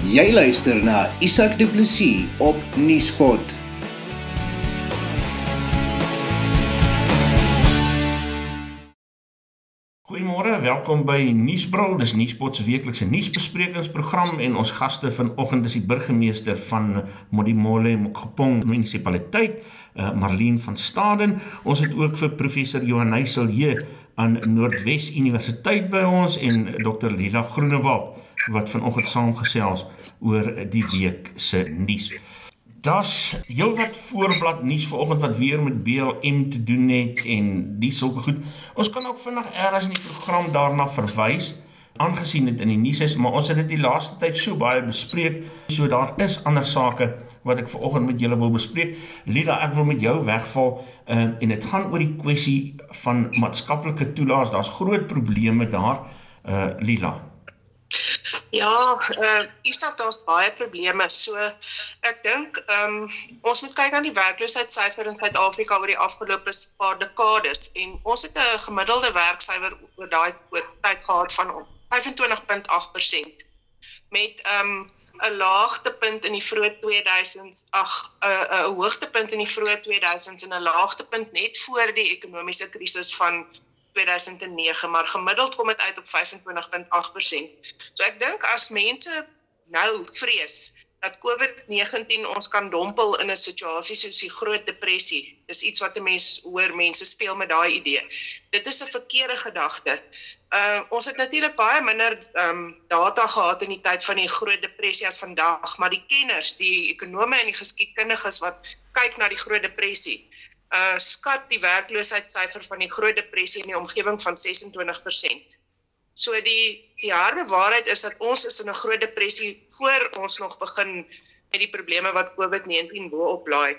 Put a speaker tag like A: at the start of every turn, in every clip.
A: Jy luister na Isak Du Plessis op Nieuwspot.
B: Goeiemôre, welkom by Nuusbril. Dis Nuuspot se weeklikse nuusbesprekingsprogram en ons gaste vanoggend is die burgemeester van Modimolle Mokgopong munisipaliteit, uh, Marlene van Staden. Ons het ook vir professor Johan Heiselje aan Noordwes Universiteit by ons en Dr Lila Groenewald wat vanoggend saamgesels oor die week se nuus. Das heelwat voorblad nuus vanoggend wat weer met BLM te doen het en die sulke goed. Ons kan ook vinnig eers in die program daarna verwys aangesien dit in die nuus is, maar ons het dit die laaste tyd so baie bespreek, so daar is ander sake wat ek vanoggend met julle wil bespreek. Lida, ek wil met jou wegval uh, en dit gaan oor die kwessie van maatskaplike toelaas. Daar's groot probleme daar. Uh Lila,
C: Ja, uh Isak daar's baie probleme. So ek dink ehm um, ons moet kyk na die werkloosheidssyfer in Suid-Afrika oor die afgelope paar dekades en ons het 'n gemiddelde werksyfer oor daai tyd gehad van 25.8% met ehm um, 'n laagtepunt in die vroeë 2000s, ag 'n 'n hoogtepunt in die vroeë 2000s en 'n laagtepunt net voor die ekonomiese krisis van 2009, maar gemiddeld kom dit uit op 25.8%. So ek dink as mense nou vrees dat COVID-19 ons kan dompel in 'n situasie soos die Groot Depressie. Dis iets wat 'n mens hoor mense speel met daai idee. Dit is 'n verkeerde gedagte. Uh ons het natuurlik baie minder ehm um, data gehad in die tyd van die Groot Depressie as vandag, maar die kenners, die ekonome en die geskiedkundiges wat kyk na die Groot Depressie, uh skat die werkloosheidssyfer van die Groot Depressie in die omgewing van 26%. So die die harde waarheid is dat ons is in 'n groot depressie voor ons nog begin met die probleme wat COVID-19 bo-op laai.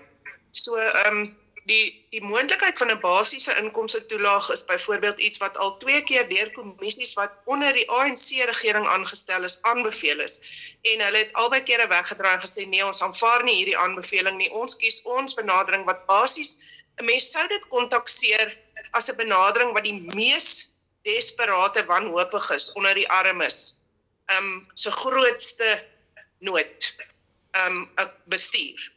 C: So ehm um, die die moontlikheid van 'n basiese inkomste toelaag is byvoorbeeld iets wat al twee keer deur kommissies wat onder die ANC regering aangestel is aanbeveel is en hulle het albei kere weggedraai en gesê nee ons aanvaar nie hierdie aanbeveling nie ons kies ons benadering wat basies mens sou dit kontakseer as 'n benadering wat die mees desperate wanhoopig is onder die armes. Um se grootste nood. Um 'n bestuur.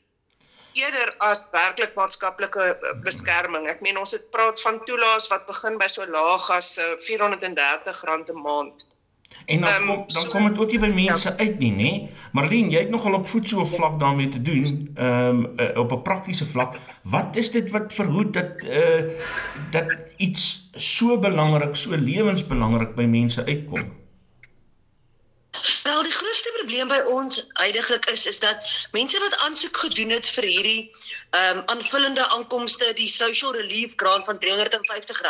C: Eerder as werklik maatskaplike eh, beskerming. Ek meen ons het praat van toelaas wat begin by so laag as R430 eh, 'n maand.
B: En dan um, kom dan kom dit ook nie by mense ja. uit nie, nê? Marlene, jy het nogal op voet so vlak daarmee te doen, ehm um, uh, op 'n praktiese vlak. Wat is dit wat verhoed dat uh dat iets so belangrik, so lewensbelangrik by mense uitkom?
D: Wel, die grootste probleem by ons heidaglik is is dat mense wat aansoek gedoen het vir hierdie ehm um, aanvullende aankomste, die social relief grant van R350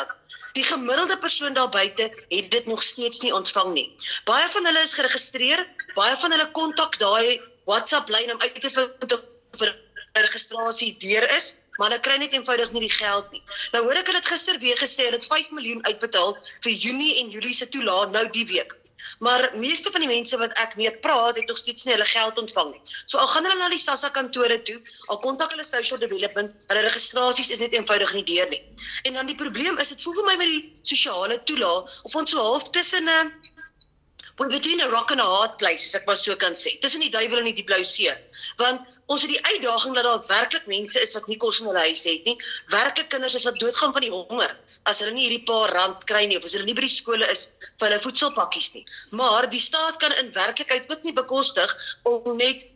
D: Die gemiddelde persoon daar buite het dit nog steeds nie ontvang nie. Baie van hulle is geregistreer, baie van hulle kontak daai WhatsApp lyn om uit te vind of vir registrasie deur is, maar hulle kry net eenvoudig nie die geld nie. Nou hoor ek hulle het gister weer gesê hulle het 5 miljoen uitbetaal vir Junie en Julie se toelaat nou die week. Maar meeste van die mense wat ek mee praat, het nog steeds nie hulle geld ontvang nie. So al gaan hulle na die SASSA kantore toe, al kontak hulle social development, hulle registrasies is net eenvoudig nie deur nie. En dan die probleem is dit voel vir my met die sosiale toelaat of ons so half tussen 'n We're between a rock and a hard place, as ek maar so kan sê. Tussen die duiwel en die blou see. Want ons het die uitdaging dat daar werklik mense is wat nie kos in hulle huis het nie. Werklik kinders is wat doodgaan van die honger as hulle nie hierdie paar rand kry nie of as hulle nie by die skole is vir hulle voedselpakkies nie. Maar die staat kan in werklikheid ook nie bekostig om net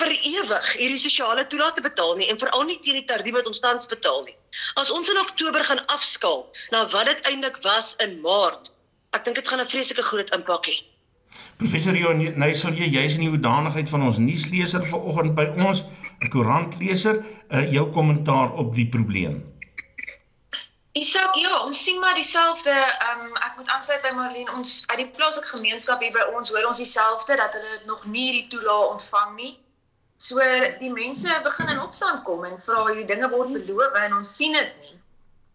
D: vir ewig hierdie sosiale toelaat te betaal nie en veral nie teen die tarief wat ons tans betaal nie. As ons in Oktober gaan afskaal na wat dit eintlik was in Maart, ek dink dit gaan 'n vreeslike groot impak hê.
B: Professor Johan, nou sal jy jy's in die hoedanigheid van ons nuusleser vanoggend by ons, 'n koerantleser, uh, jou kommentaar op die probleem.
E: Isak, ja, ons sien maar dieselfde. Ehm um, ek moet aansluit by Marlene. Ons uit die plaaslike gemeenskap hier by ons hoor ons dieselfde dat hulle nog nie die toelaag ontvang nie. So die mense begin in opstand kom en vra hoe dinge word beloof en ons sien dit nie.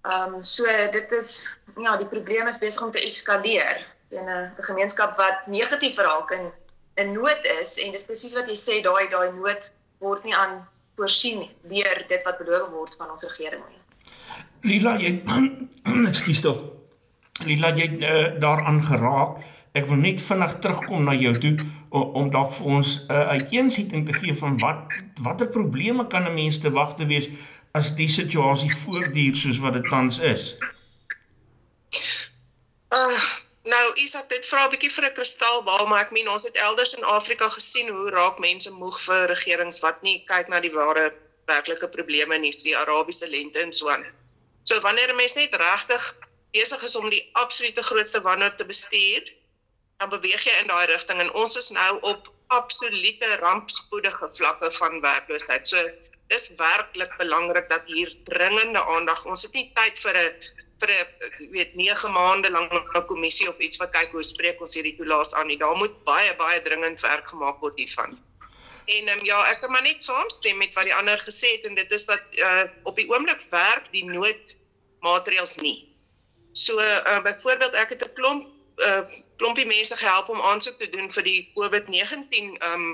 E: Ehm um, so dit is ja, die probleem is besig om te eskaleer in 'n gemeenskap wat negatief raak in nood is en dis presies wat jy sê daai daai nood word nie aan voorsien deur dit wat beloof word van ons regering nie.
B: Lila, jy ekskuus tog. Lila, jy uh, daaraan geraak. ek wil net vinnig terugkom na jou toe om, om dalk vir ons 'n uh, uiteensetting te gee van wat watter probleme kan 'n mens te wag te wees as die situasie voortduur soos wat dit tans is.
C: Uh nou Isak dit vra 'n bietjie vir 'n kristalbal maar ek meen ons het elders in Afrika gesien hoe raak mense moeg vir regerings wat nie kyk na die ware werklike probleme nie, so die Arabiese lente en so aan. So wanneer 'n mens net regtig besig is om die absolute grootste wanhoop te bestuur, dan beweeg jy in daai rigting en ons is nou op absolute rampspoedige vlakke van werkloosheid. So dis werklik belangrik dat hier dringende aandag. Ons het nie tyd vir 'n vir 'n weet 9 maande lank kommissie of iets wat kyk hoe spreek ons hierdie toelaas aan nie. Daar moet baie baie dringend werk gemaak word hiervan. En um, ja, ek kan maar net saamstem met wat die ander gesê het en dit is dat uh, op die oomblik werk die noodmaatreëls nie. So uh, byvoorbeeld ek het 'n klomp uh, klompie mense gehelp om aansoek te doen vir die COVID-19 um ehm,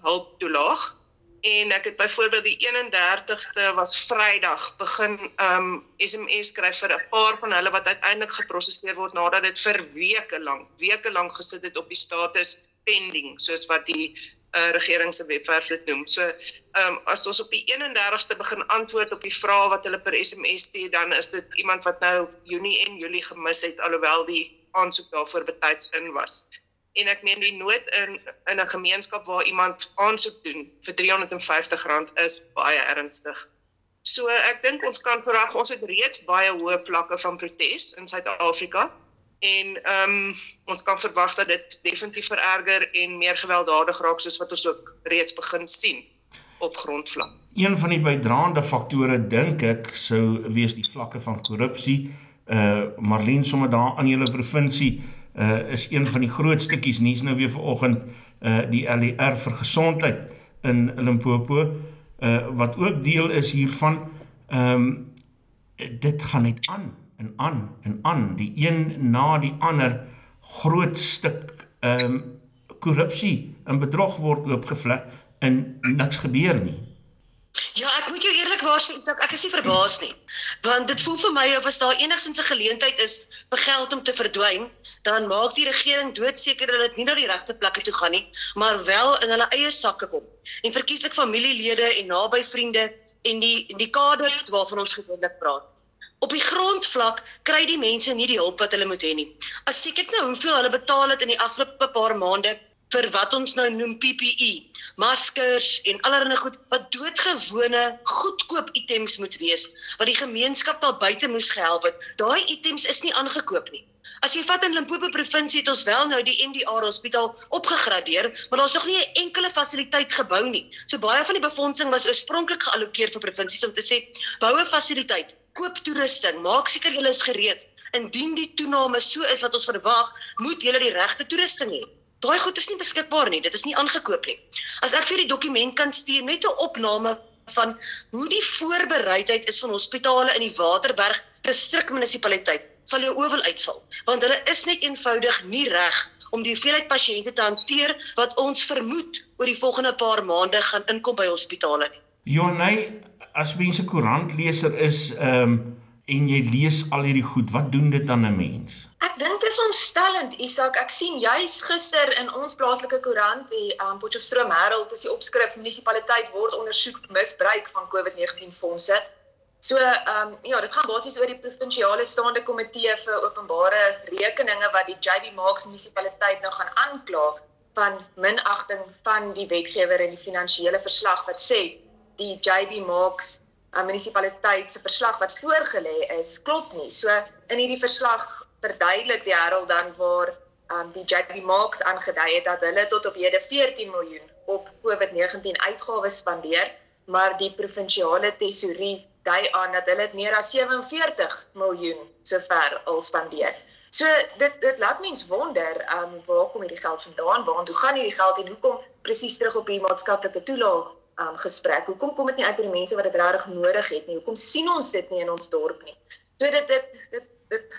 C: hulp toelaag en ek het byvoorbeeld die 31ste was Vrydag begin um SMS skryf vir 'n paar van hulle wat uiteindelik geprosesseer word nadat dit vir weke lank weke lank gesit het op die status pending soos wat die uh, regering se webwerf dit noem. So, ehm um, as ons op die 31ste begin antwoord op die vrae wat hulle per SMS stuur, dan is dit iemand wat nou Junie en Julie gemis het alhoewel die aansoek daarvoor betyds in was. En ek meen die nood in in 'n gemeenskap waar iemand aansoek doen vir R350 is baie ernstig. So ek dink ons kan verwag ons het reeds baie hoë vlakke van protes in Suid-Afrika en ehm um, ons kan verwag dat dit definitief vererger en meer gewelddadig raak soos wat ons ook reeds begin sien op grondvlak.
B: Een van die bydraende faktore dink ek sou wees die vlakke van korrupsie. Uh Marlene sommer daar aan julle provinsie uh is een van die groot stukkies nuus nou weer vanoggend uh die LER vir gesondheid in Limpopo uh wat ook deel is hiervan. Ehm um, dit gaan net aan en aan en aan die een na die ander groot stuk ehm um, korrupsie en bedrog word oopgevlek en niks gebeur nie.
D: Ja, ek moet jou eerlikwaar sê, ek, ek is nie verbaas nie. Want dit voel vir my of as daar enigsins 'n geleentheid is vir geld om te verdwyn, dan maak die regering doodseker dat dit nie na die regte plekke toe gaan nie, maar wel in hulle eie sakke kom. En verkieslik familielede en naby vriende en die die kader waarvan ons gewoonlik praat. Op die grondvlak kry die mense nie die hulp wat hulle moet hê nie. As ek kyk nou hoeveel hulle betaal het in die afgelope paar maande vir wat ons nou noem PPE, maskers en allerlei goed wat doodgewone goedkoop items moet wees wat die gemeenskap daar buite moes gehelp het. Daai items is nie aangekoop nie. As jy vat in Limpopo provinsie het ons wel nou die MDR hospitaal opgegradeer, maar daar's nog nie 'n enkele fasiliteit gebou nie. So baie van die befondsing was oorspronklik geallokeer vir provinsies om te sê bou 'n fasiliteit koop toerusting, maak seker julle is gereed. Indien die toename so is wat ons verwag, moet julle die regte toerusting hê. Daai goed is nie beskikbaar nie, dit is nie aangekoop nie. As ek vir die dokument kan stuur met 'n opname van hoe die voorbereidheid is van hospitale in die Waterberg distrik munisipaliteit, sal jou oowel uitval, want hulle is net eenvoudig nie reg om die hoeveelheid pasiënte te hanteer wat ons vermoed oor die volgende paar maande gaan inkom by hospitale nie.
B: Jonay, as mense koerantleser is, ehm um, en jy lees al hierdie goed, wat doen dit aan 'n mens?
E: Ek dink dit is ontstellend, Isak. Ek sien juis gister in ons plaaslike koerant, die um, Potchefstroom Herald, is die opskrif munisipaliteit word ondersoek vir misbruik van COVID-19 fondse. So, ehm um, ja, dit gaan basies oor die provinsiale staande komitee vir openbare rekeninge wat die JB Marks munisipaliteit nou gaan aankla van minagting van die wetgewer in die finansiële verslag wat sê die JB Marks uh, munisipaliteit se verslag wat voorgelê is klop nie. So in hierdie verslag verduidelik die Herald dan waar um, die JB Marks aangedui het dat hulle tot op hede 14 miljoen op COVID-19 uitgawes spandeer, maar die provinsiale tesourie dui aan dat hulle meer as 47 miljoen sover al spandeer. So dit dit laat mens wonder, um waar kom hierdie geld vandaan? Waartoe gaan hierdie geld en hoekom presies terug op die maatskaplike toelaag um, gesprek. Hoekom kom dit nie uit by die mense wat dit regtig nodig het nie? Hoekom sien ons dit nie in ons dorp nie? So dit dit dit dit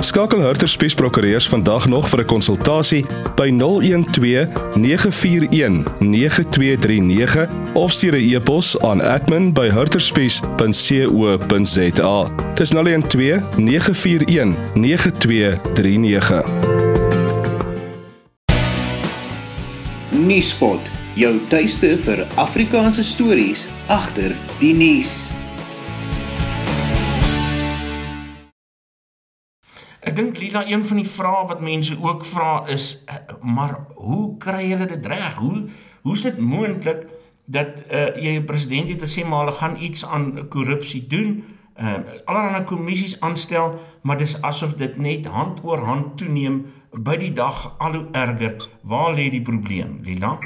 F: Skakel Hurterspies Prokureurs vandag nog vir 'n konsultasie by 012 941 9239 of stuur 'n e-pos aan admin@hurterspies.co.za. Dis 012 941 9239.
A: Nuuspot, jou tuiste vir Afrikaanse stories agter die nuus.
B: Ek dink Lila een van die vrae wat mense ook vra is eh, maar hoe kry hulle dit reg? Hoe hoe is dit moontlik dat uh, jy 'n president het gesê maar hulle gaan iets aan korrupsie doen? Uh allerlei kommissies aanstel, maar dis asof dit net hand oor hand toeneem by die dag al hoe erger. Waar lê die probleem, Lila?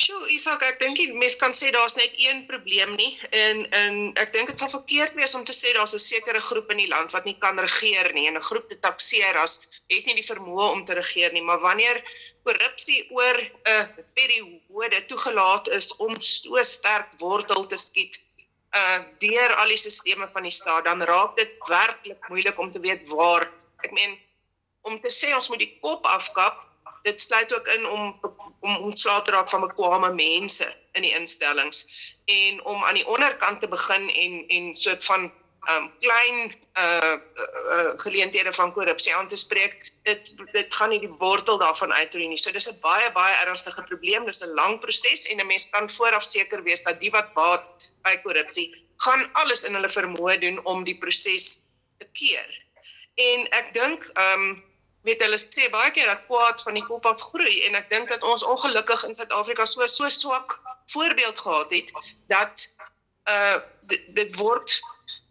C: Sjoe, Isak, ek dink die mens kan sê daar's net een probleem nie. En en ek dink dit sal verkeerd wees om te sê daar's 'n sekere groep in die land wat nie kan regeer nie. En 'n groep te takseer as het nie die vermoë om te regeer nie, maar wanneer korrupsie oor 'n periode toegelaat is om so sterk wortel te skiet uh deur al die sisteme van die staat, dan raak dit werklik moeilik om te weet waar. Ek meen om te sê ons moet die kop afkap, dit sluit ook in om om ontslae te raak van bekwame mense in die instellings en om aan die onderkant te begin en en soort van um klein uh, uh geleenthede van korrupsie aan te spreek dit dit gaan nie die wortel daarvan uitroei nie. So dis 'n baie baie ernstige probleem. Dis 'n lang proses en 'n mens kan vooraf seker wees dat die wat baat by korrupsie gaan alles in hulle vermoë doen om die proses te keer. En ek dink um weet hulle sê baie keer dat kwaad van die kop af groei en ek dink dat ons ongelukkig in Suid-Afrika so so swak voorbeeld gehad het dat uh dit, dit word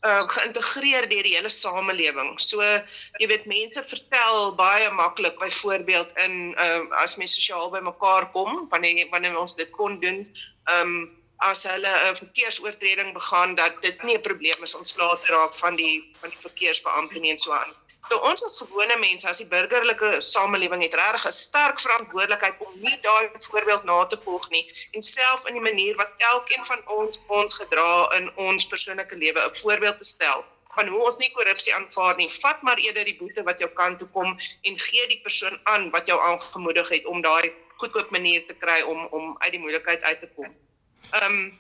C: uh geïntegreer deur die hele samelewing. So jy weet mense vertel baie maklik byvoorbeeld in uh as mense sosiaal bymekaar kom wanneer wanneer ons dit kon doen, um as hulle 'n verkeersoortreding begaan dat dit nie 'n probleem is om slae te raak van die van die verkeersbeampte nie en so aan. So ons as gewone mense, as die burgerlike samelewing het regtig 'n sterk verantwoordelikheid om nie daai voorbeeld na te volg nie en self in die manier wat elkeen van ons ons gedra in ons persoonlike lewe 'n voorbeeld te stel van hoe ons nie korrupsie aanvaar nie. Vat maar eerder die boete wat jou kant toe kom en gee die persoon aan wat jou aangemoedig het om daai goedkoop manier te kry om om uit die moeilikheid uit te kom. Ehm um,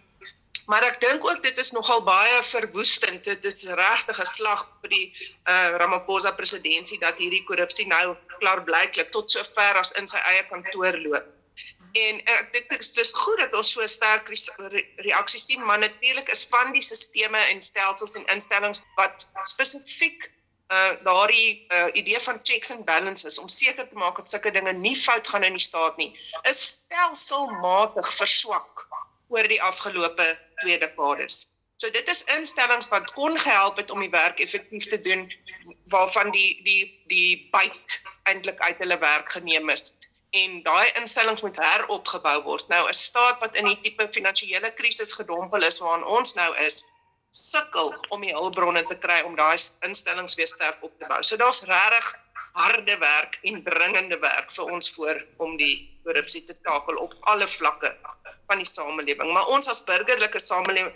C: maar ek dink ook dit is nogal baie verwoestend. Dit is regtig 'n slag vir die uh Ramaphosa presidentskap dat hierdie korrupsie nou klaarblyklik tot so ver as in sy eie kantoor loop. En ek dink dit is goed dat ons so sterk reaksie sien, maar natuurlik is van die sisteme en stelsels en instellings wat spesifiek uh daardie uh idee van checks and balances om seker te maak dat sulke dinge nie fout gaan in die staat nie, is stelselmatig verswak oor die afgelope 2 dekades. So dit is instellings wat kon gehelp het om die werk effektief te doen waarvan die die die byt eintlik uit hulle werk geneem is en daai instellings moet heropgebou word. Nou 'n staat wat in die tipe finansiële krisis gedompel is waarin ons nou is, sukkel om die hulpbronne te kry om daai instellings weer sterk op te bou. So daar's regtig harde werk en dringende werk vir ons voor om die korrupsie te takel op alle vlakke van die samelewing. Maar ons as burgerlike samelewing,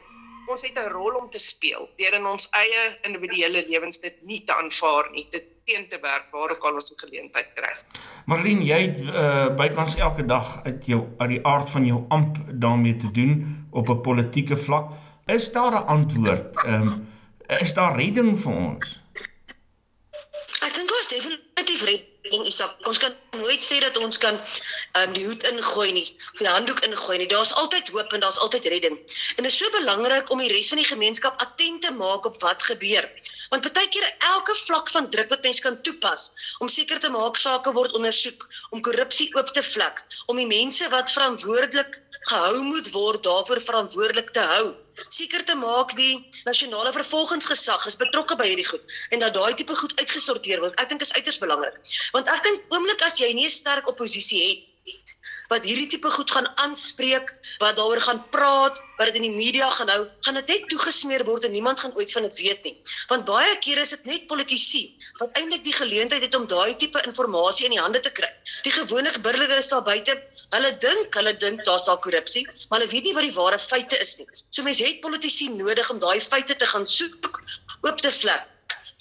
C: ons het 'n rol om te speel deur in ons eie individuele lewens dit nie te aanvaar nie, dit teen te werk waar ook al ons 'n geleentheid kry.
B: Marlene, jy uh bykans elke dag uit jou uit die aard van jou amp daarmee te doen op 'n politieke vlak. Is daar 'n antwoord? Ehm um, is daar redding vir ons?
D: Ek dink ons definitief redding ding is dat ons kan nooit sê dat ons kan um, die hoed ingooi nie, of die handdoek ingooi nie. Daar's altyd hoop en daar's altyd redding. En dit is so belangrik om die res van die gemeenskap attent te maak op wat gebeur. Want baie keer elke vlak van druk wat mens kan toepas om seker te maak sake word ondersoek, om korrupsie oop te vlek, om die mense wat verantwoordelik gehou moet word daarvoor verantwoordelik te hou seker te maak die nasionale vervolgingsgesag is betrokke by hierdie goed en dat daai tipe goed uitgesorteer word. Ek dink is uiters belangrik. Want ek dink oomblik as jy nie 'n sterk oppositie het wat hierdie tipe goed gaan aanspreek, wat daaroor gaan praat, wat dit in die media gaan hou, gaan dit net toegesmeer word en niemand gaan ooit van dit weet nie. Want baie kere is dit net politici wat eintlik die geleentheid het om daai tipe inligting in die hande te kry. Die gewone burger is daar buite Hulle dink, hulle dink daar's daar korrupsie, maar hulle weet nie wat die ware feite is nie. So mense het politici nodig om daai feite te gaan soek, oop te vlek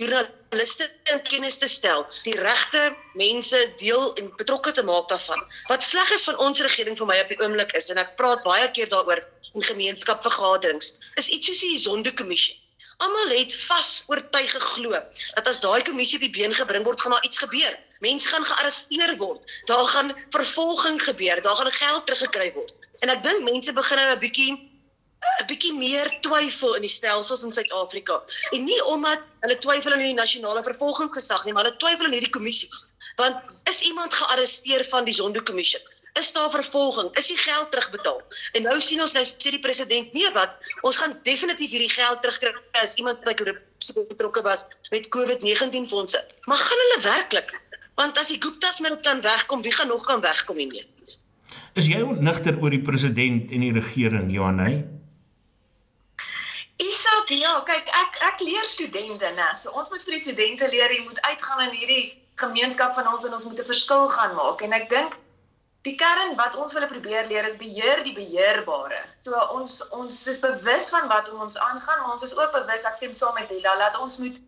D: joernaliste in kennis te stel, die regte mense deel en betrokke te maak daarvan. Wat sleg is van ons regering vir my op die oomblik is en ek praat baie keer daaroor in gemeenskapvergaderings, is iets soos die Zondo-kommissie. Almal het vas oortuig geglo dat as daai kommissie op die been gebring word, gaan daar iets gebeur. Mense gaan gearresteer word. Daar gaan vervolging gebeur. Daar gaan geld teruggekry word. En ek dink mense begin nou 'n bietjie 'n bietjie meer twyfel in die stelsels in Suid-Afrika. En nie omdat hulle twyfel aan die nasionale vervolgingsgesag nie, maar hulle twyfel aan hierdie kommissies. Want is iemand gearresteer van die Zondo-kommissie? Is daar vervolging? Is die geld terugbetaal? En nou sien ons nou sê die president nee wat, ons gaan definitief hierdie geld terugkry as iemand by korrupsie betrokke was met COVID-19 fondse. Maar gaan hulle werklik? Want as die Gupta's met dit kan wegkom, wie gaan nog kan wegkom hiermee?
B: Is jy ontnigter oor die president en die regering, Johanay?
E: Isak, ja, kyk, ek ek leer studente, né? So ons moet vir die studente leer jy moet uitgaan in hierdie gemeenskap van ons en ons moet 'n verskil gaan maak. En ek dink die kern wat ons wil probeer leer is beheer die beheerbare. So ons ons is bewus van wat om ons aangaan, maar ons is ook bewus, ek sê saam met Lila, dat ons moet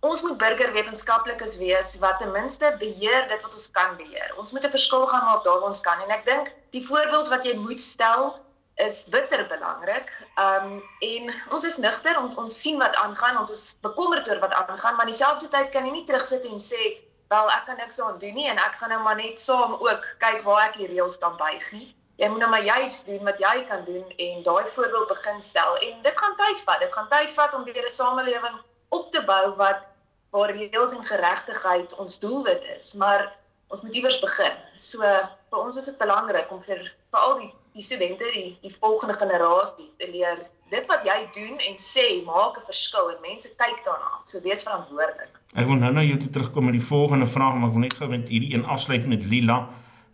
E: ons moet burgerwetenskaplikes wees wat ten minste beheer dit wat ons kan beheer. Ons moet 'n verskil gaan maak daar waar ons kan. En ek dink die voorbeeld wat jy moet stel is bitter belangrik. Um en ons is nigter, ons ons sien wat aangaan, ons is bekommerd oor wat aangaan, maar dieselfde tyd kan jy nie terugsit en sê, "Wel, ek kan niks aan doen nie en ek gaan nou maar net saam ook kyk waar ek die reëls kan buig nie." Jy moet nou maar juis doen wat jy kan doen en daai voorbeeld begin stel. En dit gaan tyd vat. Dit gaan tyd vat om weer 'n samelewing op te bou wat waar reëls en geregtigheid ons doelwit is, maar ons moet iewers begin. So vir ons is dit belangrik om vir vir al die die studente die die volgende generasie te leer dit wat jy doen en sê maak 'n verskil en mense kyk daarna. So wees verantwoordelik.
B: Ek wil nou na jou toe terugkom met die volgende vraag, maar ek wil net gou met hierdie een afsluit met Lila.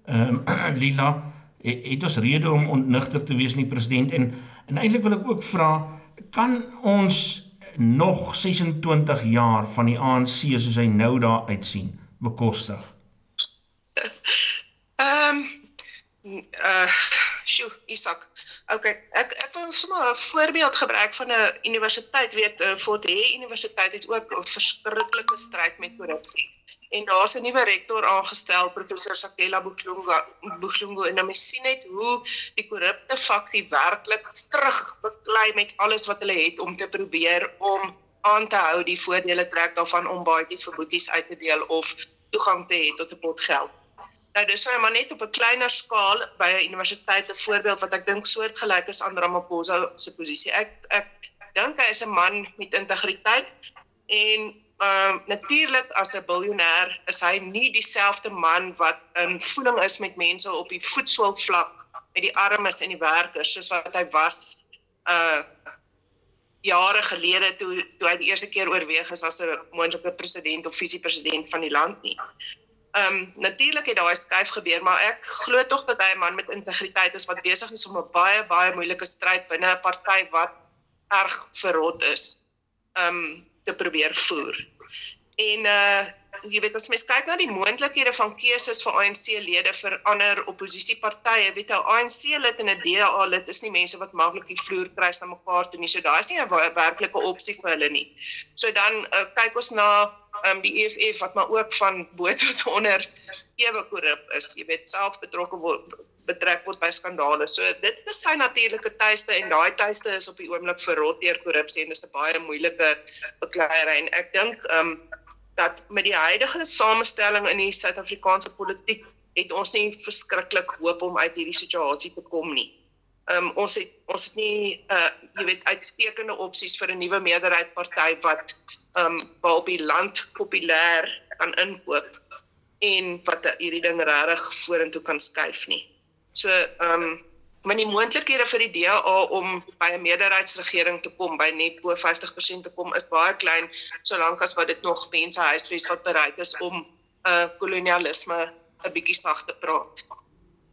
B: Ehm um, Lila, het, het ons rede om ontnigter te wees nie president en en eintlik wil ek ook vra, kan ons nog 26 jaar van die ANC soos hy nou daar uitsien bekostig?
C: Ehm um, uh Sjoe, Isak. Okay, ek ek wil sommer 'n voorbeeld gebruik van 'n universiteit, weet uh, Fort Hare Universiteit het ook 'n verskriklike stryd met korrupsie. En daar's 'n nuwe rektor aangestel, professor Sakela Buklunga, Buklungu en nou sien net hoe die korrupte faksie werklik terug beklei met alles wat hulle het om te probeer om aan te hou die voordele trek daarvan om baadjies vir boeties uit te deel of toegang te hê tot 'n pot geld. Nou dis nou maar net op 'n kleiner skaal by 'n universiteit 'n voorbeeld wat ek dink soortgelyk is aan Ramaphosa se posisie. Ek ek dink hy is 'n man met integriteit en ehm uh, natuurlik as 'n biljoenêr is hy nie dieselfde man wat in voeling is met mense op die voetsoolvlak met die armes en die werkers soos wat hy was uh jare gelede toe toe hy die eerste keer oorweeg is as 'n moontlike president of visiepresident van die land nie. Ehm um, natuurlik het daai skuif gebeur, maar ek glo tog dat hy 'n man met integriteit is wat besig is om 'n baie baie moeilike stryd binne 'n party wat erg verrot is, ehm um, te probeer voer. En uh jy weet as mens kyk na die moontlikhede van keuses vir ANC-lede vir ander oppositiepartye, weet jy, ANC-lid en 'n DA-lid is nie mense wat maklik die vloer kry na mekaar toe nie. So daai is nie 'n werklike opsie vir hulle nie. So dan uh, kyk ons na um, die EFF wat maar ook van bo tot onder ewe korrup is, jy weet, self betrokke word betrek word by skandale. So dit is sy natuurlike tuiste en daai tuiste is op die oomblik verrot deur korrupsie en dis 'n baie moeilike bekleierery en ek dink ehm um, dat met die huidige samestelling in die Suid-Afrikaanse politiek het ons nie verskriklik hoop om uit hierdie situasie te kom nie. Ehm um, ons het ons het nie uh jy weet uitstekende opsies vir 'n nuwe meerderheid party wat ehm um, waar op die land populêr kan inkoop en wat hierdie ding regtig vorentoe kan skuif nie. So ehm um, maar die moontlikhede vir die DA om by 'n meerderheidsregering te kom by net bo 50% te kom is baie klein solank as wat dit nog mense huisves wat bereid is om 'n uh, kolonialisme 'n bietjie sag te praat.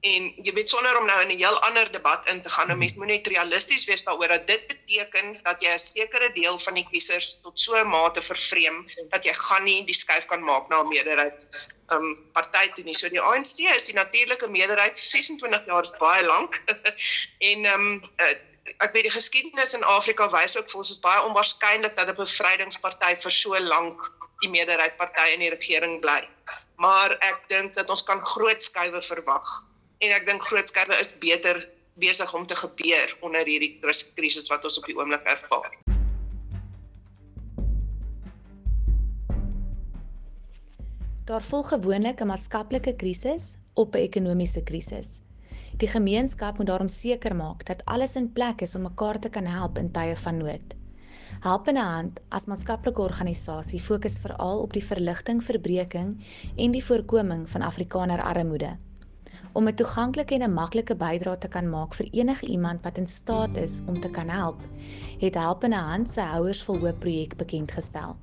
C: En jy weet sonder om nou in 'n heel ander debat in te gaan, nou mens moet net realisties wees daaroor dat dit beteken dat jy 'n sekere deel van die kiesers tot so 'n mate vervreem dat jy gaan nie die skuif kan maak na 'n meerderheid um party toe nie. So die ANC is die natuurlike meerderheid 26 jaar is baie lank. en um uh, ek weet die geskiedenis in Afrika wys ook vir ons is baie onwaarskynlik dat 'n bevrydingsparty vir so lank die meerderheid party in die regering bly. Maar ek dink dat ons kan groot skuwe verwag en ek dink groot skerwe is beter besig om te gebeur onder hierdie krisis wat ons op die oomblik ervaar.
G: Daar volg gewoonlik 'n maatskaplike krisis op 'n ekonomiese krisis. Die gemeenskap moet daarom seker maak dat alles in plek is om mekaar te kan help in tye van nood. Helpende Hand as maatskaplike organisasie fokus veral op die verligting, verbreeking en die voorkoming van Afrikaner armoede om 'n toeganklike en 'n maklike bydrae te kan maak vir enige iemand wat in staat is om te kan help, het Helpende Hand se Houers vol Hoop projek bekend gestel.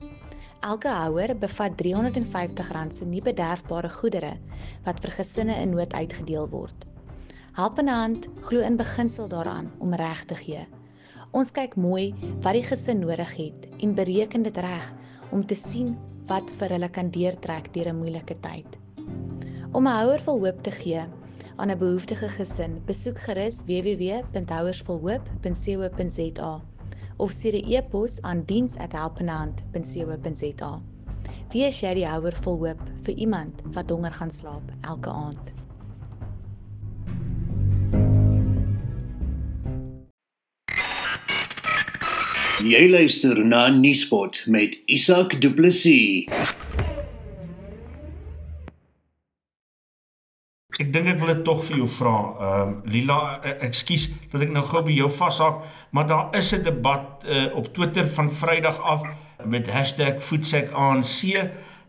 G: Elke houer bevat R350 se nie bederfbare goedere wat vir gesinne in nood uitgedeel word. Helpende Hand glo in beginsel daaraan om reg te gee. Ons kyk mooi wat die gesin nodig het en bereken dit reg om te sien wat vir hulle kan deurtrek deur 'n moeilike tyd. Om 'n houer vol hoop te gee, aan 'n behoeftige gesin, besoek gerus www.houersvolhoop.co.za of stuur 'n e-pos aan diens@helpenhand.co.za. Wie is jy die houer vol hoop vir iemand wat honger gaan slaap elke aand?
A: Jy luister na Nuuspot met Isak Du Plessis.
B: Ek dink ek wil dit tog vir jou vra. Ehm uh, Lila, uh, ekskuus dat ek nou gou by jou vashak, maar daar is 'n debat uh, op Twitter van Vrydag af met #voetsekanc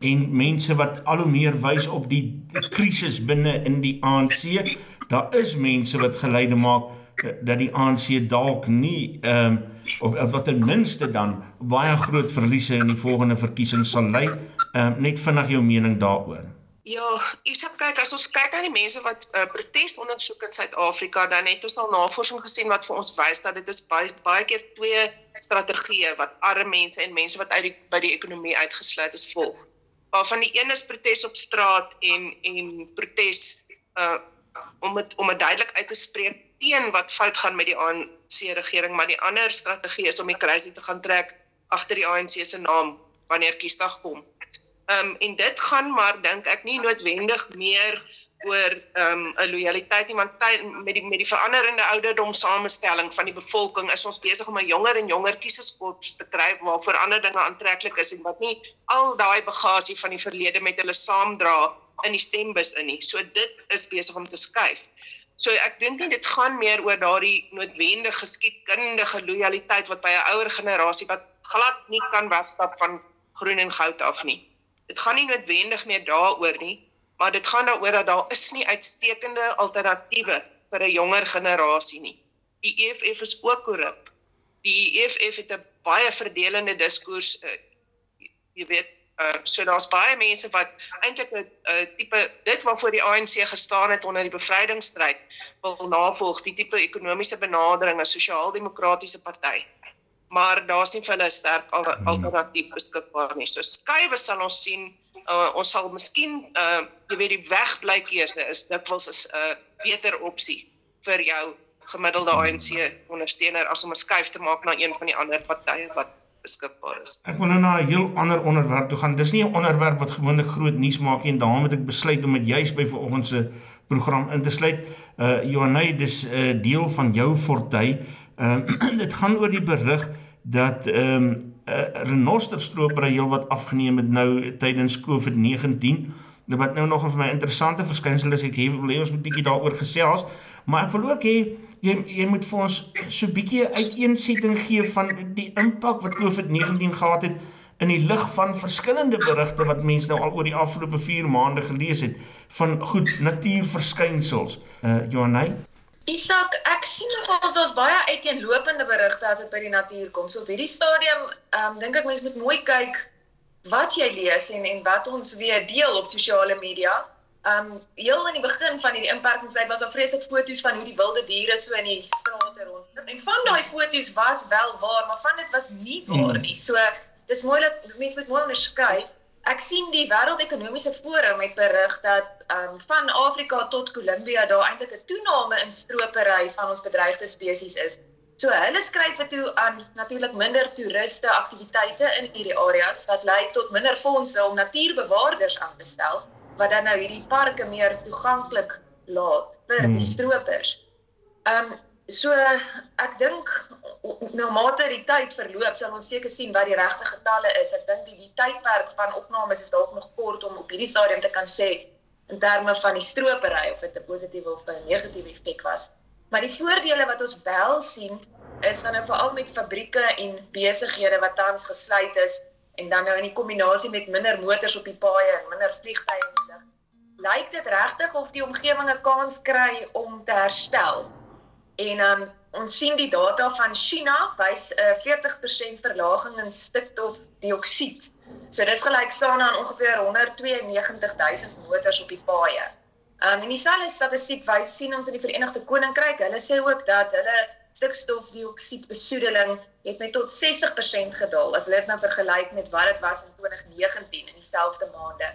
B: en mense wat al hoe meer wys op die krisis binne in die ANC. Daar is mense wat geleide maak uh, dat die ANC dalk nie ehm um, of, of wat ten minste dan baie groot verliese in die volgende verkiesing sal lei. Ehm um, net vinnig jou mening daaroor.
C: Ja, Isak kyk as ons kyk na die mense wat uh, protes ondersoek in Suid-Afrika, dan het ons al navorsing gesien wat vir ons wys dat dit is baie baie keer twee strategieë wat arme mense en mense wat uit die by die ekonomie uitgesluit is volg. Waarvan die een is protes op straat en en protes uh om het, om dit duidelik uit te spreek teen wat fout gaan met die ANC regering, maar die ander strategie is om die kruisie te gaan trek agter die ANC se naam wanneer kiesdag kom. Ehm um, en dit gaan maar dink ek nie noodwendig meer oor ehm um, 'n lojaliteit nie want met die met die veranderende ouderdom samestelling van die bevolking is ons besig om 'n jonger en jonger kieserskorps te kry waarvoor ander dinge aantreklik is en wat nie al daai bagasie van die verlede met hulle saamdra in die stembus in nie. So dit is besig om te skuif. So ek dink dit gaan meer oor daardie noodwendige geskiedkundige lojaliteit wat by 'n ouer generasie wat glad nie kan wegstap van groen en goud af nie dit gaan nie noodwendig meer daaroor nie, maar dit gaan daaroor dat daar is nie uitstekende alternatiewe vir 'n jonger generasie nie. Die EFF is ook korrup. Die EFF het 'n baie verdelende diskurs uh, jy weet uh, so daar's baie mense wat eintlik 'n uh, tipe dit waarvoor die ANC gestaan het onder die bevrydingsstryd wil navolg, die tipe ekonomiese benadering, 'n sosiaal-demokratiese party maar daar's nie vir hulle 'n sterk hmm. alternatief beskikbaar nie. So skuwe sal ons sien. Uh, ons sal miskien uh jy weet die wegblykeuse is dikwels is 'n uh, beter opsie vir jou gemiddelde ANC ondersteuner as om 'n skuif te maak na een van die ander partye wat beskikbaar is.
B: Ek wil nou na 'n heel ander onderwerp toe gaan. Dis nie 'n onderwerp wat gewoonlik groot nuus maak nie en daarom het ek besluit om dit juis by vanoggend se program in te sluit. Uh Johanay, dis 'n uh, deel van jou fortuin. Ehm dit gaan oor die berig dat ehm um, uh, renosterstropery heel wat afgeneem het nou tydens COVID-19. Wat nou nog vir my interessante verskynsel is, ek wil hê ons moet bietjie daaroor gesels, maar ek wil ook hê jy jy moet vir ons so bietjie uiteensetting gee van die impak wat COVID-19 gehad het in die lig van verskillende berigte wat mense nou al oor die afgelope 4 maande gelees het van goed natuurverskynsels. Uh Johanay
E: Isak, ek sien nogals daar's baie uiteenlopende berigte as dit by die natuur kom. So op hierdie stadium, ehm um, dink ek mense moet mooi kyk wat jy lees en en wat ons weer deel op sosiale media. Um heel in die begin van hierdie inperkingstyd was daar vreeslik foto's van hoe die wilde diere so in die strate rondloop. En van daai foto's was wel waar, maar van dit was nie waar nie. So dis mooi dat mense moet mooi onderskei. Ek sien die Wêreldekonomiese Forum het berig dat um van Afrika tot Kolumbia daar eintlik 'n toename in stropery van ons bedreigde spesies is. So hulle skryf dit toe aan natuurlik minder toeriste aktiwiteite in hierdie areas wat lei tot minder fondse om natuurbewaarders aan te stel wat dan nou hierdie parke meer toeganklik laat vir hmm. die stropers. Um so ek dink nou mate die tyd verloop sal ons seker sien wat die regte getalle is. Ek dink die, die tydperk van opnames is dalk nog kort om op hierdie stadium te kan sê in terme van die stropery of dit 'n positiewe of 'n negatiewe effek was. Maar die voordele wat ons wel sien is dan nou veral met fabrieke en besighede wat tans gesluit is en dan nou in die kombinasie met minder motors op die paaie en minder vliegtye in die lug, lyk dit regtig of die omgewing 'n kans kry om te herstel. En um, ons sien die data van China wys 'n uh, 40% verlaging in stikstofdioksied. So dis gelyk staan aan ongeveer 192 000 motors op die paaie. Um, en dieselfde statistiek wys sien ons in die Verenigde Koninkryk. Hulle sê ook dat hulle stikstofdioksied besoedeling het met tot 60% gedaal as hulle dit nou vergelyk met wat dit was in 2019 in dieselfde maande.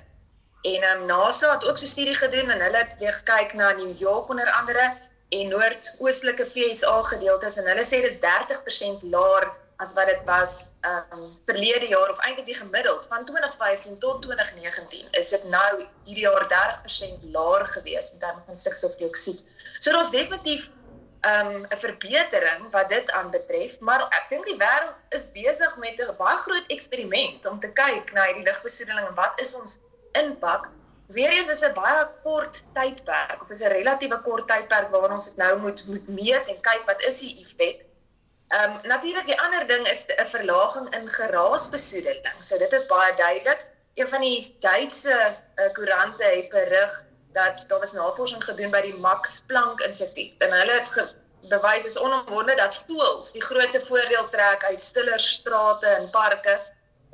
E: En um, NASA het ook so 'n studie gedoen en hulle het gekyk na New York onder andere en noordoostelike FSA gedeeltes en hulle sê dis 30% laer as wat dit was um verlede jaar of eintlik die gemiddeld van 2015 tot 2019 is dit nou hierdie jaar 30% laer gewees in terme van stikstofdioksied. So daar's definitief um 'n verbetering wat dit aanbetref, maar ek dink die wêreld is besig met 'n baie groot eksperiment om te kyk na hierdie lugbesoedeling en wat is ons impak. Weereens is 'n baie kort tydperk of is 'n relatiewe kort tydperk waarin ons dit nou moet moet meet en kyk wat is die effek. Ehm um, natuurlik die ander ding is 'n verlaging in geraasbesoedeling. So dit is baie duidelik. Een van die Duitse uh, koerante het berig dat daar was navorsing gedoen by die Max Planck Instituut en hulle het bewys is onomwonde dat voëls die grootste voordeel trek uit stiller strate en parke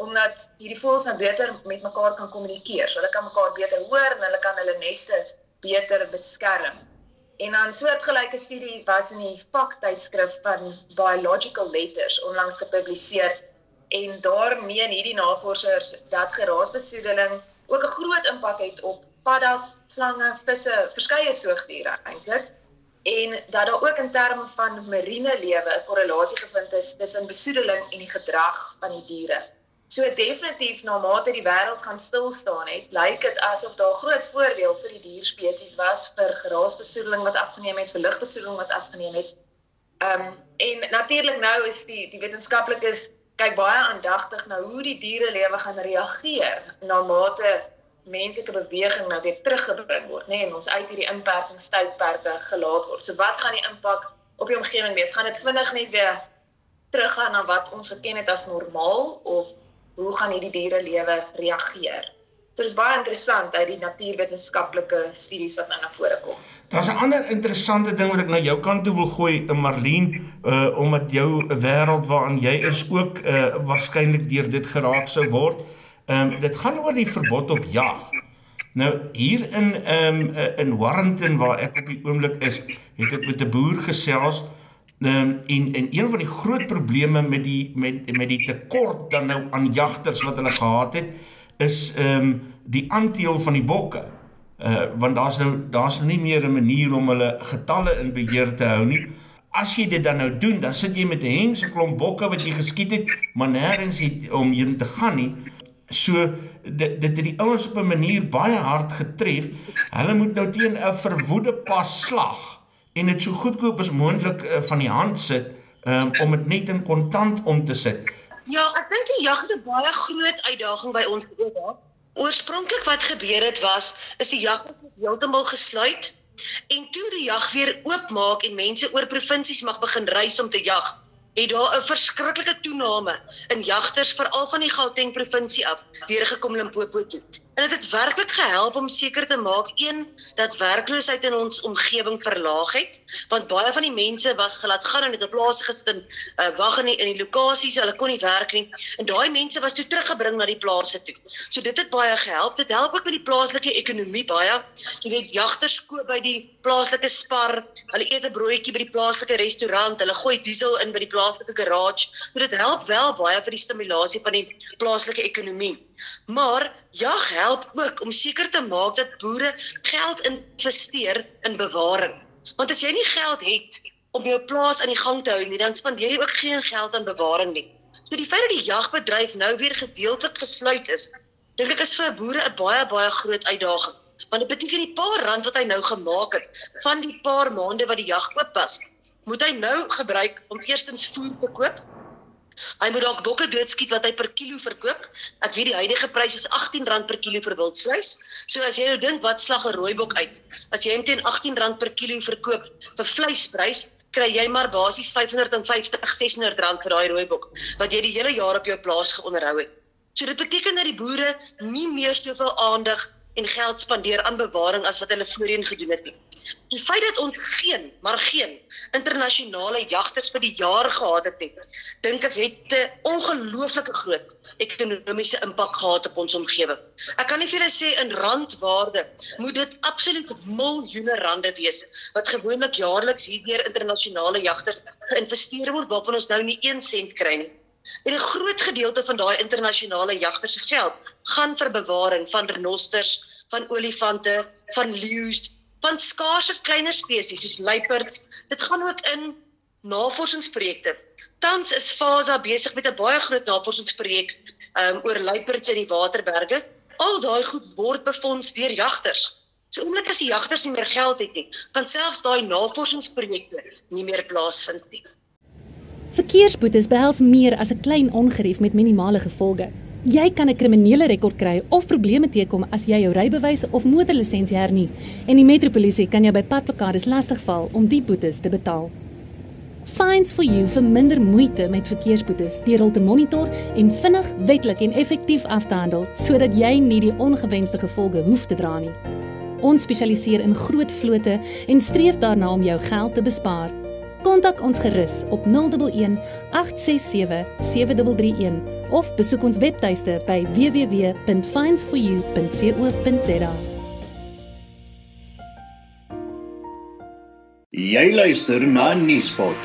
E: omdat hierdie voëls nou beter met mekaar kan kommunikeer. So hulle kan mekaar beter hoor en hulle kan hulle neste beter beskerm. En dan soortgelyke studie was in die vaktydskrif van Biological Letters onlangs gepubliseer en daar meen hierdie navorsers dat geraasbesoedeling ook 'n groot impak het op paddas, slange, visse, verskeie soogdiere eintlik. En dat daar ook in terme van marine lewe 'n korrelasie gevind is tussen besoedeling en die gedrag van die diere. So definitief na mate die wêreld gaan stil staan het, lyk dit asof daar groot voordeel vir die dierspesies was vir graasbesoedeling wat afgeneem het, vir lugbesoedeling wat afgeneem het. Ehm um, en natuurlik nou is die die wetenskaplikes kyk baie aandagtig na hoe die diere lewe gaan reageer na mate menslike beweging nou weer teruggebring word, nê, nee, en ons uit hierdie inperkingstydperke gelaat word. So wat gaan die impak op die omgewing wees? Gaan dit vinnig net weer teruggaan na wat ons geken het as normaal of hoe gaan hierdie diere lewe reageer? So dis baie interessant uit die natuurwetenskaplike studies wat nou na vore kom.
B: Daar's 'n ander interessante ding wat ek na jou kant toe wil gooi, eh, Marlene, uh omdat jou wêreld waarin jy is ook uh waarskynlik deur dit geraak sou word. Ehm um, dit gaan oor die verbod op jag. Nou hier in ehm um, in Warrenton waar ek op die oomblik is, het ek met 'n boer gesels. Ehm um, en en een van die groot probleme met die met met die tekort dan nou aan jagters wat hulle gehad het, is ehm um, die aanteel van die bokke. Uh want daar's nou daar's nou nie meer 'n manier om hulle getalle in beheer te hou nie. As jy dit dan nou doen, dan sit jy met 'n hengse klomp bokke wat jy geskiet het, maar nêrens het om heen te gaan nie. So dit dit het die ouens op 'n manier baie hard getref. Hulle moet nou teen 'n verwoede pas slag en dit so goedkoop as moontlik uh, van die hand sit um, om dit net in kontant om te sit.
D: Ja, ek dink die jag het 'n baie groot uitdaging by ons gewees. Oorspronklik wat gebeur het was is die jag heeltemal gesluit en toe die jag weer oopmaak en mense oor provinsies mag begin reis om te jag het daar 'n verskriklike toename in jagters veral van die Gauteng provinsie af deur gekom Limpopo toe. En dit het werklik gehelp om seker te maak een dat werkloosheid in ons omgewing verlaag het, want baie van die mense was gelaat gaan en het op plase gesit en uh, wag in die, in die lokasies, hulle kon nie werk nie. En daai mense was toe teruggebring na die plase toe. So dit het baie gehelp. Dit help ook met die plaaslike ekonomie baie. Jy weet jagters koop by die plaaslike spar, hulle eet 'n broodjie by die plaaslike restaurant, hulle gooi diesel in by die plaaslike garage. So dit help wel baie vir die stimulasie van die plaaslike ekonomie. Maar jag help ook om seker te maak dat boere geld investeer in bewaring. Want as jy nie geld het om jou plaas aan die gang te hou nie, dan spandeer jy ook geen geld aan bewaring nie. So die feit dat die jagbedryf nou weer gedeeltelik gesluit is, dink ek is vir boere 'n baie baie groot uitdaging. Want dit beteken die paar rand wat hy nou gemaak het van die paar maande wat die jag oop was, moet hy nou gebruik om eerstens voer te koop Hy moet dalk bokke doodskiet wat hy per kilo verkoop. Ek weet die huidige prys is R18 per kilo vir wildsvleis. So as jy nou dink wat slag 'n rooibok uit, as jy hom teen R18 per kilo verkoop vir vleisprys, kry jy maar basies R550, R600 vir daai rooibok wat jy die hele jaar op jou plaas geonderhou het. So dit beteken dat die boere nie meer soveel aandag en geld spandeer aan bewaring as wat hulle voorheen gedoen het nie. Die feit dat ons geen, maar geen internasionale jagters vir die jaar gehad het dink ek het 'n ongelooflike groot ekonomiese impak gehad op ons omgewing. Ek kan nie vir julle sê in randwaarde moet dit absoluut miljoene rande wees wat gewoonlik jaarliks hierdeur internasionale jagters geïnvesteer word waarvan ons nou nie 1 sent kry nie. En 'n groot gedeelte van daai internasionale jagters se geld gaan vir bewaring van renosters, van olifante, van leeu's, van skaarse kleiner spesies soos luiperds. Dit gaan ook in navorsingsprojekte. Tans is FASA besig met 'n baie groot navorsingsprojek um, oor luiperds in die waterberge. Al daai goed word befonds deur jagters. So oomblik as die jagters nie meer geld het nie, kan selfs daai navorsingsprojekte nie meer plaasvind nie.
H: Verkeersboetes behels meer as 'n klein ongerief met minimale gevolge. Jy kan 'n kriminele rekord kry of probleme teekom as jy jou rybewys of motorlisensie hernie en die metropolisie kan jou by padplakkades lastigval om die boetes te betaal. Fines for you vir minder moeite met verkeersboetes deur hul te monitor en vinnig, wettelik en effektief af te handel sodat jy nie die ongewenste gevolge hoef te dra nie. Ons spesialiseer in groot vlote en streef daarna om jou geld te bespaar. Kontak ons gerus op 011 867 7331 of besoek ons webtuiste by www.finds4u.co.za.
A: Jy luister na Nuuspot.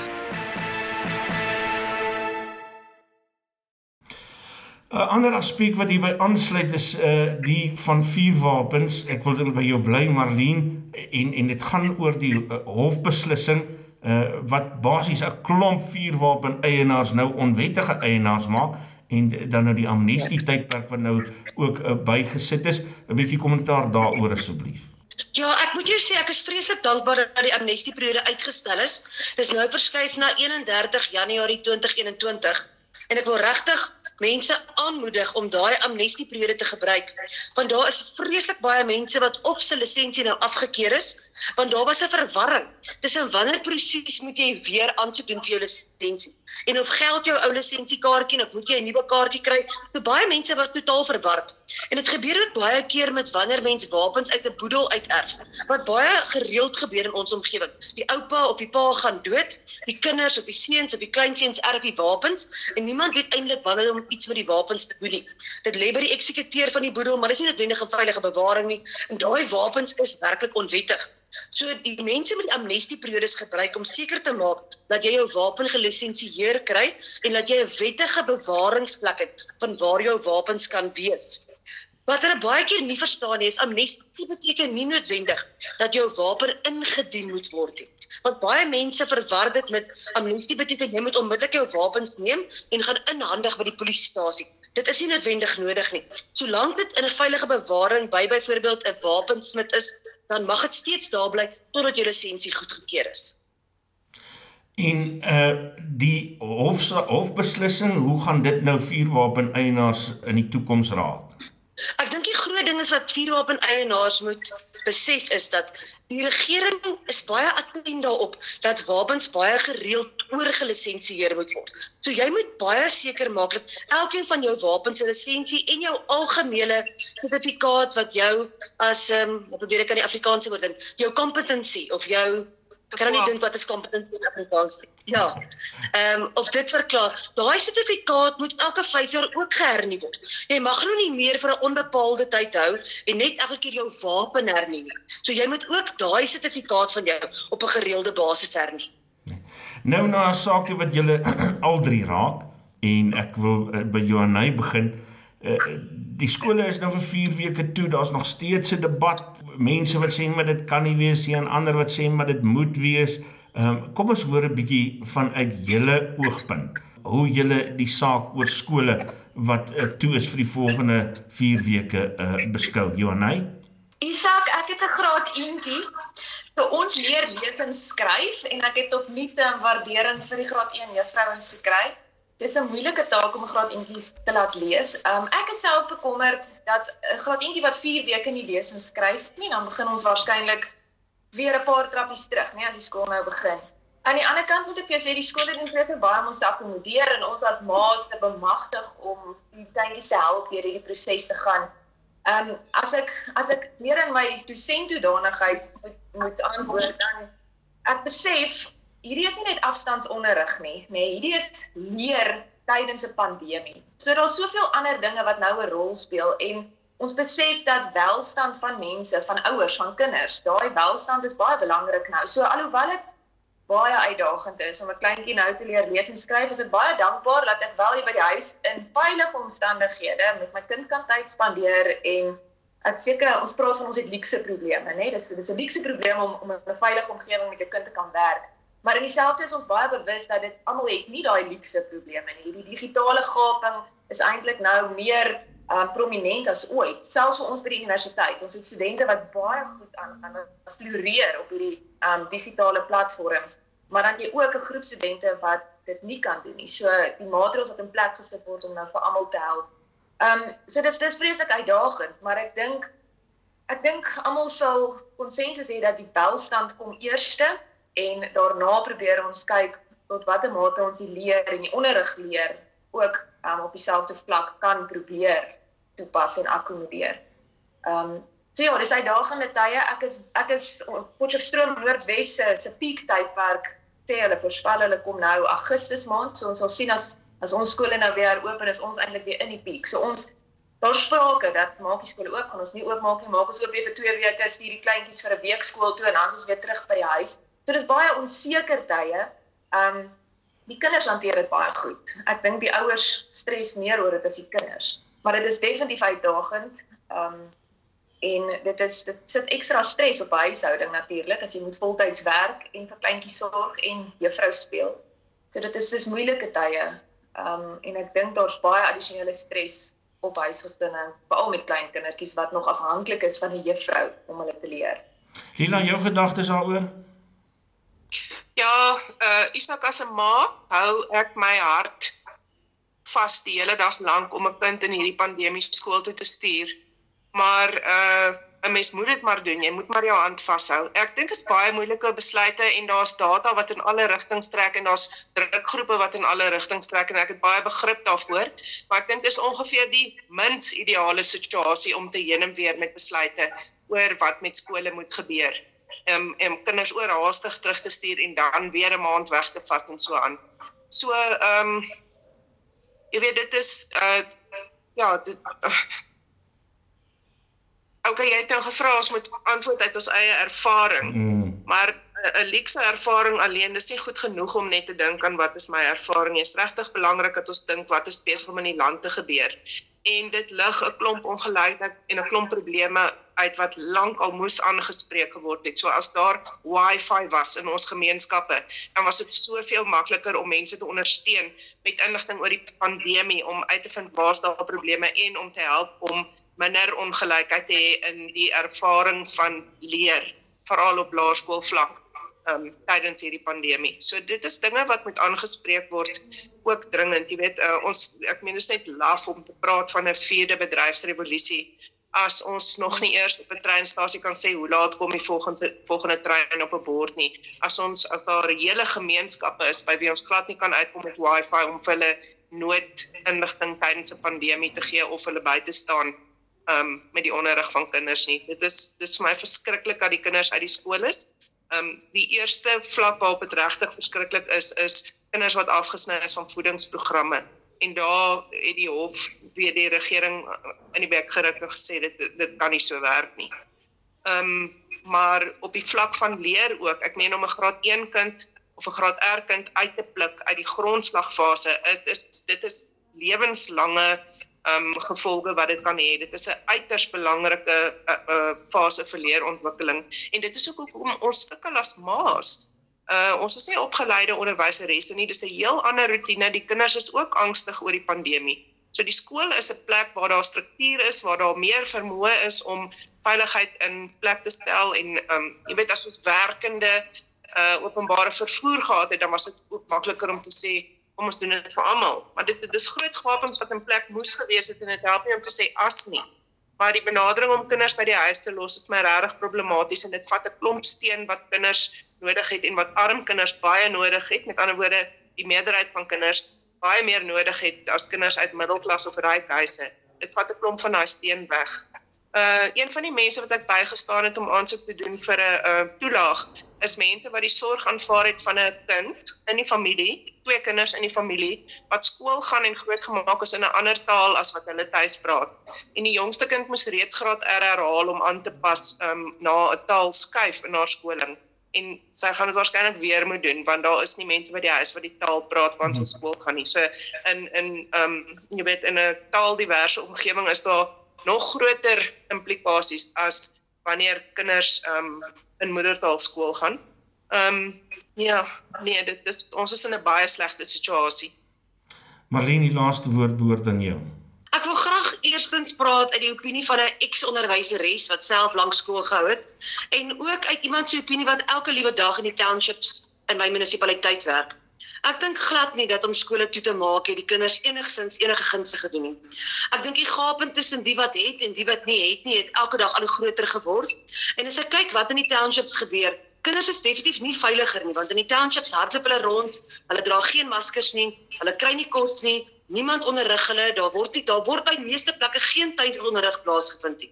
B: 'n Ander aspek wat hierby aansluit is uh die van vuurwapens. Ek wil dit by jou bly Marlene en en dit gaan oor die uh, hofbeslissing uh wat basies 'n klomp vuurwapen eienaars nou onwettige eienaars maak en dan nou die amnestie tydperk wat nou ook uh, bygesit is. 'n bietjie kommentaar daaroor asseblief.
D: Ja, ek moet jou sê ek is vreeslik dankbaar dat die amnestieperiode uitgestel is. Dis nou verskuif na 31 Januarie 2021 en ek wil regtig mense aanmoedig om daai amnestieperiode te gebruik want daar is vreeslik baie mense wat of se lisensie nou afgekeur is want daar was 'n verwarring tussen wanneer presies moet jy weer aansoek doen vir jou lisensie en of geld jou ou lisensiekaartjie of moet jy 'n nuwe kaartjie kry so baie mense was totaal verward en dit gebeur ook baie keer met wanneer mens wapens uit 'n boedel uiterf wat baie gereeld gebeur in ons omgewing die oupa of die pa gaan dood die kinders of die seuns of die kleinseuns erf die wapens en niemand weet eintlik wanneer om iets met die wapens te doen nie. Dit lê by die eksekuteur van die boedel, maar dis nie noodwendig 'n veilige bewaring nie. En daai wapens is werklik onwettig. So die mense met die amnestieperiodes gebruik om seker te maak dat jy jou wapen gelisensieer kry en dat jy 'n wettige bewaringsplek het van waar jou wapens kan wees. Wat hulle baie keer nie verstaan nie, is amnestie beteken nie noodwendig dat jou wapen ingedien moet word nie. Want baie mense verwar dit met amnestie beteken jy moet onmiddellik jou wapens neem en gaan inhandig by die polisiestasie. Dit is nie noodwendig nodig nie. Solank dit in 'n veilige bewaring by byvoorbeeld 'n wapensmid is, dan mag dit steeds daar bly totdat jou lisensie goedgekeur is.
B: En uh die hof hofbeslissing, hoe gaan dit nou vuurwapen eienaars in die toekoms raak?
D: Ek dink die groot ding is wat vuurwapen eienaars moet besef is dat Die regering is baie attent daarop dat wapens baie gereeld oorgelisensieer moet word. So jy moet baie seker maak dat elkeen van jou wapens se lisensie en jou algemene sertifikaat wat jou as ehm um, probeer ek aan die Afrikaanse woord dink, jou competency of jou kan nie dink wat is kompetensie in Afrikaans nie. Ja. Ehm um, of dit verklaar, daai sertifikaat moet elke 5 jaar ook gehernie word. Jy mag nou nie meer vir 'n onbepaalde tyd hou en net elke keer jou wapen hernie nie. So jy moet ook daai sertifikaat van jou op 'n gereelde basis hernie.
B: Nou na 'n saakie wat julle al drie raak en ek wil uh, by Johanay begin. Uh, die skole is nou vir 4 weke toe. Daar's nog steeds 'n debat. Mense wat sê maar dit kan nie wees nie en ander wat sê maar dit moet wees. Ehm um, kom ons hoor 'n bietjie vanuit julle oogpunt hoe julle die saak oor skole wat uh, toe is vir die volgende 4 weke uh, beskou. Johanay?
E: Isak, ek het 'n graad eentjie. So ons leer lees en skryf en ek het opnuut 'n waardering vir die graad 1 juffrouens gekry. Dis 'n moeilike taak om 'n graad eentjie te laat lees. Um ek is self bekommerd dat 'n graad eentjie wat 4 weke nie lees en skryf nie, dan begin ons waarskynlik weer 'n paar trappies terug, nee, as die skool nou begin. Aan die ander kant moet ek vir jou sê die skole doen presies baie om ons te akkommodeer en ons as ma's te bemagtig om die kindjies te help deur hierdie proses te gaan. Um as ek as ek meer in my dosent toedanigheid moet, moet antwoord dan ek besef hierdie is nie net afstandsonderrig nie, nê. Nee, hierdie is leer tydens 'n pandemie. So daar's soveel ander dinge wat nou 'n rol speel en ons besef dat welstand van mense, van ouers, van kinders, daai welstand is baie belangrik nou. So alhoewel dit baie uitdagend is om 'n kleintjie nou te leer lees en skryf, is ek baie dankbaar dat ek wel hier by die huis in veilige omstandighede met my kind kan tyd spandeer en ek seker ons praat van ons het luukse probleme, nê? Dis dis 'n luukse probleem om om in 'n veilige omgewing met jou kind te kan werk. Maar in dieselfde is ons baie bewus dat dit almal het nie daai luukse probleme nie. Die digitale gaping is eintlik nou meer um, prominent as ooit, selfs vir ons by die universiteit. Ons het studente wat baie goed aan aan floreer op hierdie um, digitale platforms, maar dan jy ook 'n groep studente wat dit nie kan doen nie. So die maatreëls wat in plek gesit word om nou vir almal te help. Um, so dis dis vreeslik uitdagend, maar ek dink ek dink almal sal konsensus hê dat die welstand kom eerste en daarna probeer ons kyk tot watter mate ons die leer en die onderrig leer ook um, op dieselfde vlak kan probeer toepas en akkommodeer. Ehm um, so ja, dis uitdagende tye. Ek is ek is Potchefstroom Noordwes se se piek tydperk sê hulle voorspel hulle kom nou Augustus maand. So ons sal sien as as ons skole nou weer oop en is ons eintlik weer in die piek. So ons daar sprake dat maak die skole oop, gaan ons nie oopmaak nie, maak ons oop weer vir 2 weke, stuur die kleintjies vir 'n week skool toe en dan ons weer terug by die huis. So dis baie onseker tye. Um die kinders hanteer dit baie goed. Ek dink die ouers stres meer oor dit as die kinders. Maar dit is definitief uitdagend. Um en dit is dit sit ekstra stres op huishouding natuurlik as jy moet voltyds werk en vir kleintjies sorg en juffrou speel. So dit is dis moeilike tye. Um en ek dink daar's baie addisionele stres op huisgesinne, veral met klein kindertjies wat nog afhanklik is van 'n juffrou om hulle te leer.
B: Lila, jou gedagtes daaroor?
C: Ja, uh Isak as 'n ma hou ek my hart vas die hele dag lank om 'n kind in hierdie pandemie skool toe te stuur. Maar uh 'n mens moet dit maar doen. Jy moet maar jou hand vashou. Ek dink dit is baie moeilike besluite en daar's data wat in alle rigtings trek en daar's drukgroepe wat in alle rigtings trek en ek het baie begrip daarvoor. Maar ek dink dit is ongeveer die mins ideale situasie om te heen en weer met besluite oor wat met skole moet gebeur um, um kinders oorhaastig terug te stuur en dan weer 'n maand weg te vat en so aan. So ehm um, jy weet dit is uh ja, dit uh, Okay, jy het nou gevra ons moet antwoord uit ons eie ervaring. Mm. Maar 'n uh, luxe ervaring alleen is nie goed genoeg om net te dink aan wat is my ervaring. Dit is regtig belangrik dat ons dink wat is besig om in die land te gebeur en dit lig 'n klomp ongelykheid en 'n klomp probleme uit wat lank al moes aangespreek geword het. So as daar wifi was in ons gemeenskappe, dan was dit soveel makliker om mense te ondersteun met inligting oor die pandemie om uit te vind waar daar probleme en om te help om minder ongelykheid te hê in die ervaring van leer, veral op laerskoolvlak um tydens hierdie pandemie. So dit is dinge wat moet aangespreek word ook dringend. Jy weet uh, ons ek meen dit is net laf om te praat van 'n vierde bedryfsrevolusie as ons nog nie eers op 'n treinstasie kan sê hoe laat kom die volgende volgende trein op 'n bord nie. As ons as daar hele gemeenskappe is by wie ons glad nie kan uitkom met Wi-Fi om vir hulle noodinligting tydens 'n pandemie te gee of hulle by te staan um met die onderrig van kinders nie. Dit is dis vir my verskriklik dat die kinders uit die skool is. Um die eerste vlak waarop dit regtig verskriklik is is kinders wat afgesny is van voedingsprogramme en daar het die hof weer die regering in die bek geruk en gesê dit dit kan nie so werk nie. Ehm um, maar op die vlak van leer ook, ek meen om 'n graad 1 kind of 'n graad R kind uit te pluk uit die grondslagfase, dit is dit is lewenslange ehm um, gevolge wat dit kan hê. Dit is 'n uiters belangrike uh, uh, fase vir leerontwikkeling en dit is ook hoekom ons sukkel as ma's Uh ons is nie opgeleide onderwyseresse nie. Dis 'n heel ander rotine. Die kinders is ook angstig oor die pandemie. So die skool is 'n plek waar daar struktuur is, waar daar meer vermoë is om veiligheid in plek te stel en um jy weet as ons werkende uh openbare vervoer gehad het, dan was dit ook makliker om te sê kom ons doen dit vir almal. Maar dit dis groot gapings wat in plek moes gewees het en dit help nie om te sê as nie. Maar die benadering om kinders by die huis te los is my regtig problematies en dit vat 'n klomp steen wat kinders nodig het en wat arm kinders baie nodig het. Met ander woorde, die meerderheid van kinders baie meer nodig het as kinders uit middelklas of ryk huise. Dit vat 'n klomp van daai steen weg. Uh een van die mense wat ek bygestaan het om aansoek te doen vir 'n uh toelaag is mense wat die sorg aanvaar het van 'n kind in die familie, twee kinders in die familie wat skool gaan en grootgemaak is in 'n ander taal as wat hulle tuis praat. En die jongste kind moes reeds graad R herhaal om aan te pas um na 'n taal skuif in haar skooling en sy gaan dit waarskynlik weer moet doen want daar is nie mense by die huis wat die taal praat want sy mhm. skool gaan nie. So in in ehm um, jy weet in 'n taaldiverse omgewing is daar nog groter implikasies as wanneer kinders um, in moedertaal skool gaan. Ehm um, ja, nee, dit is ons is in 'n baie slegte situasie.
B: Marlene, die laaste woord behoort aan jou.
D: Ek wil graag eerstens praat uit die opinie van 'n ex-onderwyseres wat self lank skool gehou het en ook uit iemand se opinie wat elke liewe dag in die townships in my munisipaliteit werk. Ek dink glad nie dat om skole toe te maak het die kinders enigsins enige gunste gedoen nie. Ek dink die gaping tussen die wat het en die wat nie het nie het elke dag al hoe groter geword. En as ek kyk wat in die townships gebeur, kinders is definitief nie veiliger nie want in die townships hardloop hulle rond, hulle dra geen maskers nie, hulle kry nie kos nie, Niemand onderrig hulle, daar word nie daar word by meeste plekke geen tyd onderrig plaasgevind nie.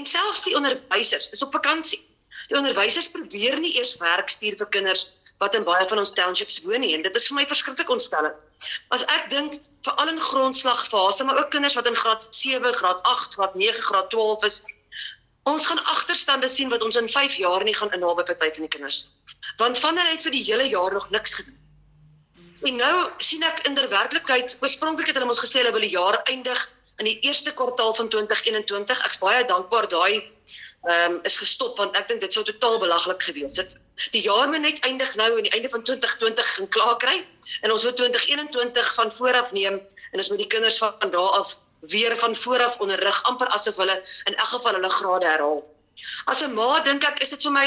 D: En selfs die onderwysers is op vakansie. Die onderwysers probeer nie eers werk stuur vir kinders wat in baie van ons townships woon nie en dit is vir my verskriklik ontstellend. As ek dink veral in grondslagfase, maar ook kinders wat in graad 7, graad 8, graad 9, graad 12 is, ons gaan agterstande sien wat ons in 5 jaar nie gaan inhaal by party van die kinders. Want vanner het vir die hele jaar nog niks gedoen. En nou sien ek inderwerklikheid, oorspronklik het hulle ons gesê hulle wil die jaar eindig in die eerste kwartaal van 2021. Ek's baie dankbaar daai ehm um, is gestop want ek dink dit sou totaal belaglik gewees het. Die jaar moet net eindig nou aan die einde van 2020 gaan klaar kry en ons moet 2021 van voor af neem en ons moet die kinders van daardie af weer van voor af onderrig amper asof hulle in elk geval hulle grade herhaal. As 'n ma dink ek is dit vir my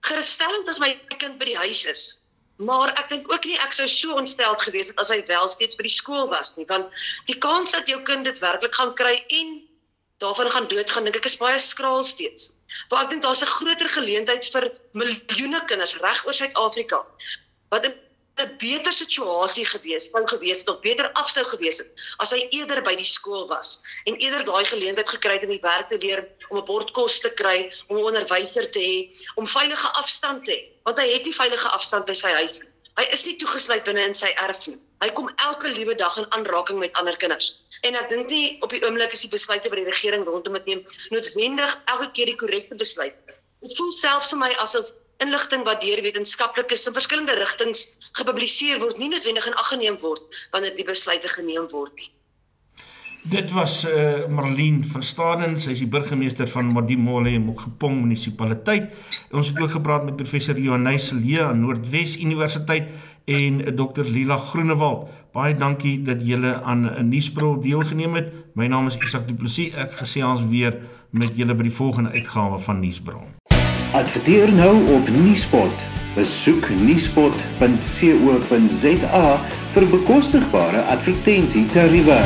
D: gerusstellend as my kind by die huis is Maar ek dink ook nie ek sou so ontsteld gewees het as hy wel steeds by die skool was nie, want die kans dat jou kind dit werklik gaan kry en daarvan gaan doodgaan, dink ek is baie skraal steeds. Want ek dink daar's 'n groter geleentheid vir miljoene kinders reg oor Suid-Afrika wat 'n beter situasie gewees sou gewees het of beter af sou gewees het as hy eerder by die skool was en eerder daai geleentheid gekry het om die werk te leer, om 'n bord kos te kry, om 'n onderwyser te hê, om veilige afstand te hê, want hy het nie veilige afstand by sy huis nie. Hy is nie toegesluit binne in sy erf nie. Hy kom elke liewe dag in aanraking met ander kinders. En ek dink nie op die oomblik is die besluite wat die regering rondom dit neem noodwendig elke keer die korrekte besluit. Dit voel selfs vir my asof inligting wat deur wetenskaplikes in verskillende rigtings gepubliseer word nie noodwendig in ag geneem word wanneer die besluite geneem word nie.
B: Dit was uh, Marlene van Staden, sy is die burgemeester van Modimolle en Mokgepong munisipaliteit. Ons het ook gepraat met professor Johannes Lee aan Noordwes Universiteit en Dr Lila Groenewald. Baie dankie dat julle aan 'n nuusbril deelgeneem het. My naam is Isak Du Plessis. Ek gesels weer met julle by die volgende uitgawe van Nuusbril.
A: Adverteer nou op Nuuspot. Besoek nuuspot.co.za vir bekostigbare advertensietariewe.